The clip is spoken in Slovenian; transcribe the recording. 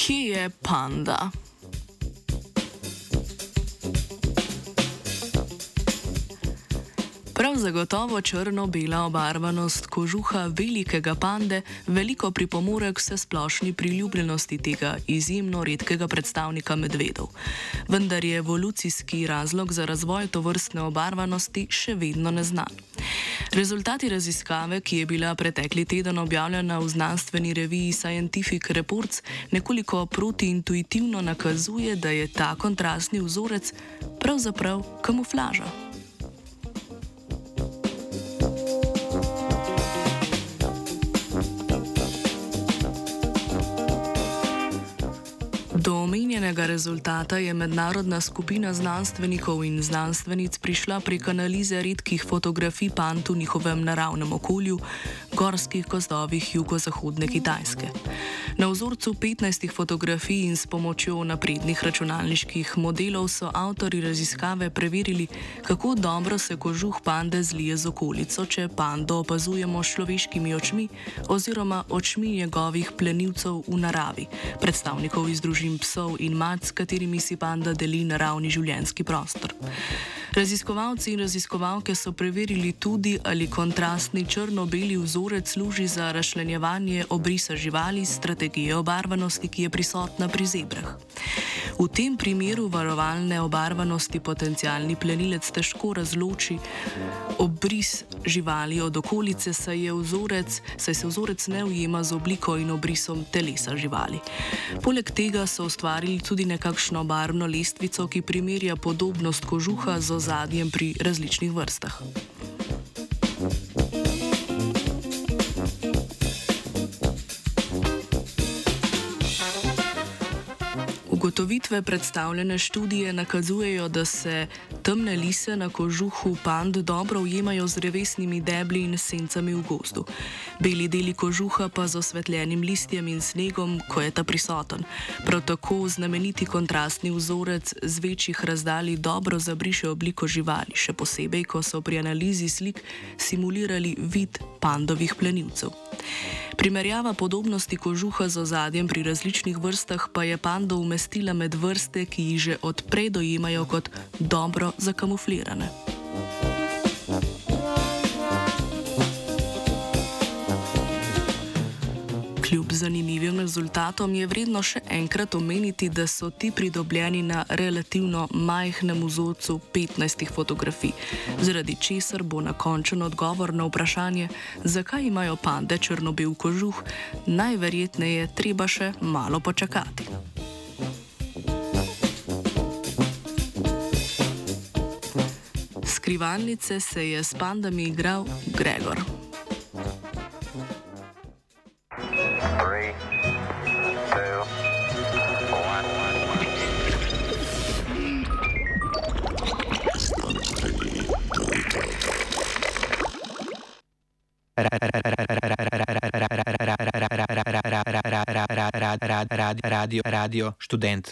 Kje je panda? Prav zagotovo črno-bela obarvanost kožuha velikega pande veliko pripomore k vse splošni priljubljenosti tega izjemno redkega predstavnika medvedov. Vendar je evolucijski razlog za razvoj to vrstne obarvanosti še vedno neznan. Rezultati raziskave, ki je bila pretekli teden objavljena v znanstveni reviji Scientific Reports, nekoliko protiintuitivno nakazuje, da je ta kontrastni vzorec pravzaprav kamuflaža. Omenjenega rezultata je mednarodna skupina znanstvenikov in znanstvenic prišla prek analize redkih fotografij pant v njihovem naravnem okolju, gorskih gozdovih jugozahodne Kitajske. Na vzorcu 15 fotografij in s pomočjo naprednih računalniških modelov so avtori raziskave preverili, kako dobro se kožuh pande zlije z okolico, če pando opazujemo s človeškimi očmi oziroma očmi njegovih plenilcev v naravi, predstavnikov iz družin psov in mat, s katerimi si panda deli naravni življenjski prostor. Raziskovalci in raziskovalke so preverili tudi, ali kontrastni črno-beli vzorec služi za rašljenjevanje obrisa živali s strategijo obarvanosti, ki je prisotna pri zebrah. V tem primeru varovalne obarvanosti potencijalni plenilec težko razloči obris živali od okolice, saj, vzorec, saj se vzorec ne ujema z obliko in obrisom telesa živali. Poleg tega so ustvarili tudi nekakšno barvno lestvico, ki primerja podobnost kožuha z ozadjem pri različnih vrstah. Ugotovitve predstavljene študije nakazujejo, da se temne lise na kožuhu pand dobro ujemajo z revesnimi debli in sencami v gozdu. Beli deli kožuha pa z osvetljenim listjem in snegom, ko je ta prisoten. Prav tako znameniti kontrastni vzorec z večjih razdalj dobro zabriše obliko živali, še posebej, ko so pri analizi slik simulirali vid pandovih plenilcev. Primerjava podobnosti kožuha z ozadjem pri različnih vrstah pa je pando umestila med vrste, ki jih že odprej dojemajo kot dobro zakamuflirane. Kljub zanimivim rezultatom je vredno še enkrat omeniti, da so ti pridobljeni na relativno majhnem vzorcu 15 fotografij, zaradi česar bo na končen odgovor na vprašanje, zakaj imajo pande črno-bel kožuh, najverjetneje treba še malo počakati. Skrivalnice se je s pandami igral Gregor. radio, radio študent.